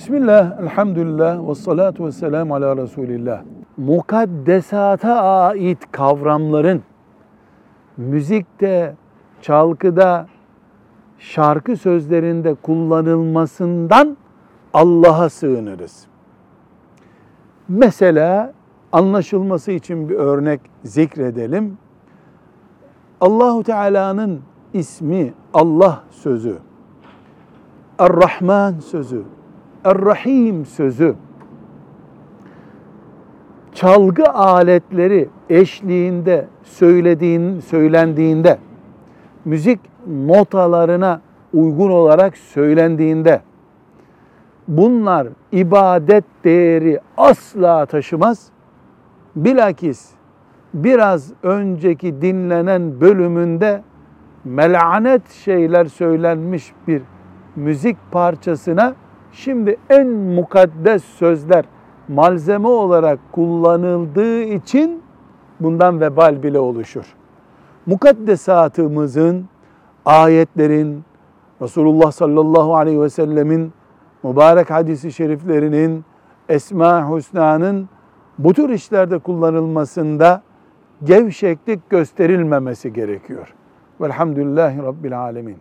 Bismillah, elhamdülillah, ve salatu ve selamu ala Resulillah. Mukaddesata ait kavramların müzikte, çalgıda, şarkı sözlerinde kullanılmasından Allah'a sığınırız. Mesela anlaşılması için bir örnek zikredelim. Allahu Teala'nın ismi Allah sözü, Er-Rahman sözü, Er-Rahim sözü, çalgı aletleri eşliğinde söylediğin söylendiğinde, müzik notalarına uygun olarak söylendiğinde bunlar ibadet değeri asla taşımaz. Bilakis biraz önceki dinlenen bölümünde melanet şeyler söylenmiş bir müzik parçasına şimdi en mukaddes sözler malzeme olarak kullanıldığı için bundan vebal bile oluşur. Mukaddesatımızın, ayetlerin, Resulullah sallallahu aleyhi ve sellemin mübarek hadisi şeriflerinin, Esma Hüsna'nın bu tür işlerde kullanılmasında gevşeklik gösterilmemesi gerekiyor. Velhamdülillahi Rabbil Alemin.